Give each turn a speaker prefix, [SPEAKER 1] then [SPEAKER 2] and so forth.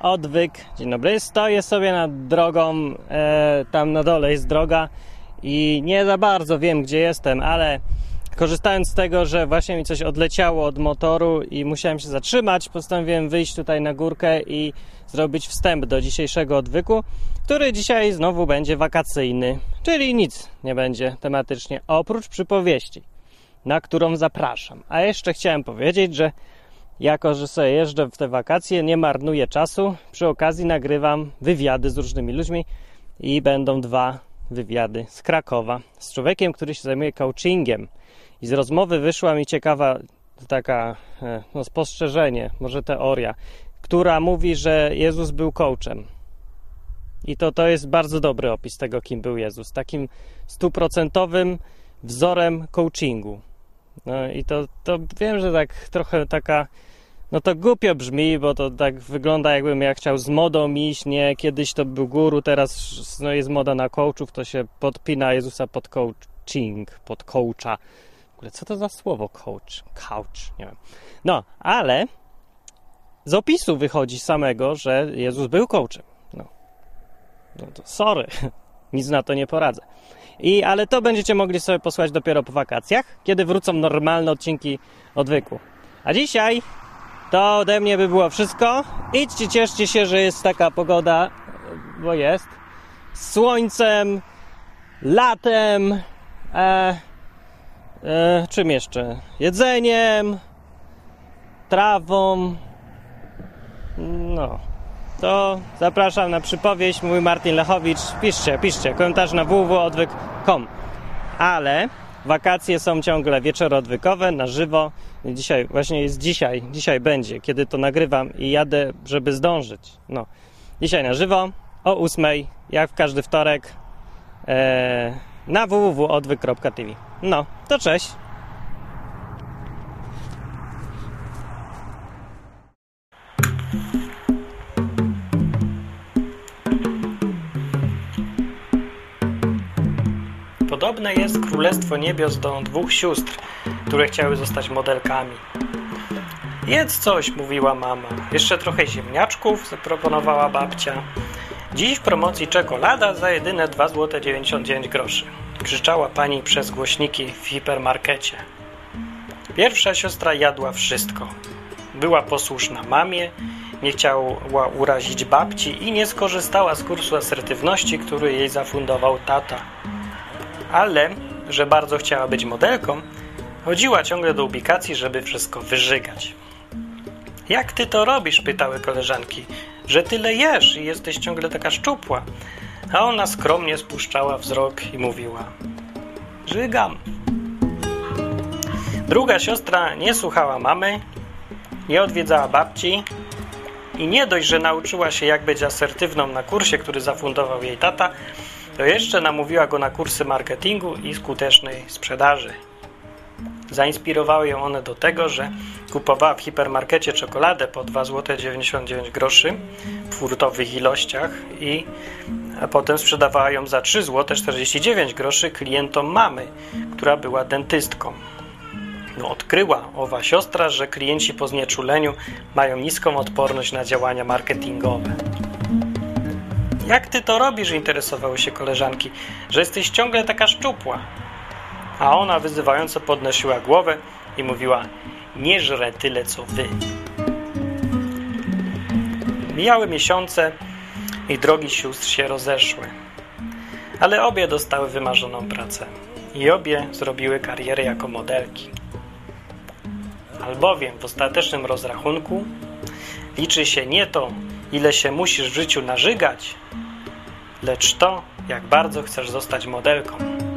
[SPEAKER 1] odwyk. Dzień dobry. Stoję sobie nad drogą, e, tam na dole jest droga i nie za bardzo wiem, gdzie jestem, ale korzystając z tego, że właśnie mi coś odleciało od motoru i musiałem się zatrzymać, postanowiłem wyjść tutaj na górkę i zrobić wstęp do dzisiejszego odwyku, który dzisiaj znowu będzie wakacyjny, czyli nic nie będzie tematycznie, oprócz przypowieści, na którą zapraszam. A jeszcze chciałem powiedzieć, że jako, że sobie jeżdżę w te wakacje, nie marnuję czasu. Przy okazji nagrywam wywiady z różnymi ludźmi i będą dwa wywiady z Krakowa z człowiekiem, który się zajmuje coachingiem. I z rozmowy wyszła mi ciekawa taka e, no, spostrzeżenie, może teoria, która mówi, że Jezus był coachem. I to, to jest bardzo dobry opis tego, kim był Jezus. Takim stuprocentowym wzorem coachingu. No i to, to wiem, że tak trochę taka no to głupio brzmi, bo to tak wygląda jakbym ja chciał z modą iść, nie? Kiedyś to był guru, teraz no, jest moda na coachów, to się podpina Jezusa pod coaching, pod coacha. W ogóle co to za słowo coach? Couch, nie wiem. No, ale z opisu wychodzi samego, że Jezus był coachem. No, no to sorry, nic na to nie poradzę. I, ale to będziecie mogli sobie posłać dopiero po wakacjach, kiedy wrócą normalne odcinki odwyku. A dzisiaj to ode mnie by było wszystko. Idźcie, cieszcie się, że jest taka pogoda, bo jest. Z słońcem, latem, e, e, czym jeszcze? Jedzeniem, trawą. No, to zapraszam na przypowieść. Mój Martin Lechowicz. Piszcie, piszcie. Komentarz na www.odwyk.com. Ale wakacje są ciągle wieczorodwykowe, na żywo. Dzisiaj, właśnie jest dzisiaj, dzisiaj będzie, kiedy to nagrywam i jadę, żeby zdążyć. No, dzisiaj na żywo, o 8, jak w każdy wtorek, ee, na www.odwyk.tv. No, to cześć. Podobne jest Królestwo Niebios do dwóch sióstr, które chciały zostać modelkami. Jedz coś, mówiła mama. Jeszcze trochę ziemniaczków, zaproponowała babcia. Dziś w promocji czekolada za jedyne 2 zł 99 groszy. Krzyczała pani przez głośniki w hipermarkecie. Pierwsza siostra jadła wszystko. Była posłuszna mamie, nie chciała urazić babci i nie skorzystała z kursu asertywności, który jej zafundował tata ale że bardzo chciała być modelką, chodziła ciągle do ubikacji, żeby wszystko wyżygać. Jak ty to robisz? pytały koleżanki, że tyle jesz i jesteś ciągle taka szczupła. A ona skromnie spuszczała wzrok i mówiła: Żygam. Druga siostra nie słuchała mamy, nie odwiedzała babci i nie dość, że nauczyła się, jak być asertywną na kursie, który zafundował jej tata, to jeszcze namówiła go na kursy marketingu i skutecznej sprzedaży. Zainspirowały ją one do tego, że kupowała w hipermarkecie czekoladę po 2,99 zł w furtowych ilościach i potem sprzedawała ją za 3,49 zł klientom mamy, która była dentystką. No, odkryła owa siostra, że klienci po znieczuleniu mają niską odporność na działania marketingowe. Jak ty to robisz? interesowały się koleżanki, że jesteś ciągle taka szczupła. A ona wyzywająco podnosiła głowę i mówiła: Nie żrę tyle co wy. Mijały miesiące i drogi sióstr się rozeszły. Ale obie dostały wymarzoną pracę i obie zrobiły karierę jako modelki. Albowiem w ostatecznym rozrachunku liczy się nie to, ile się musisz w życiu narzygać, lecz to, jak bardzo chcesz zostać modelką.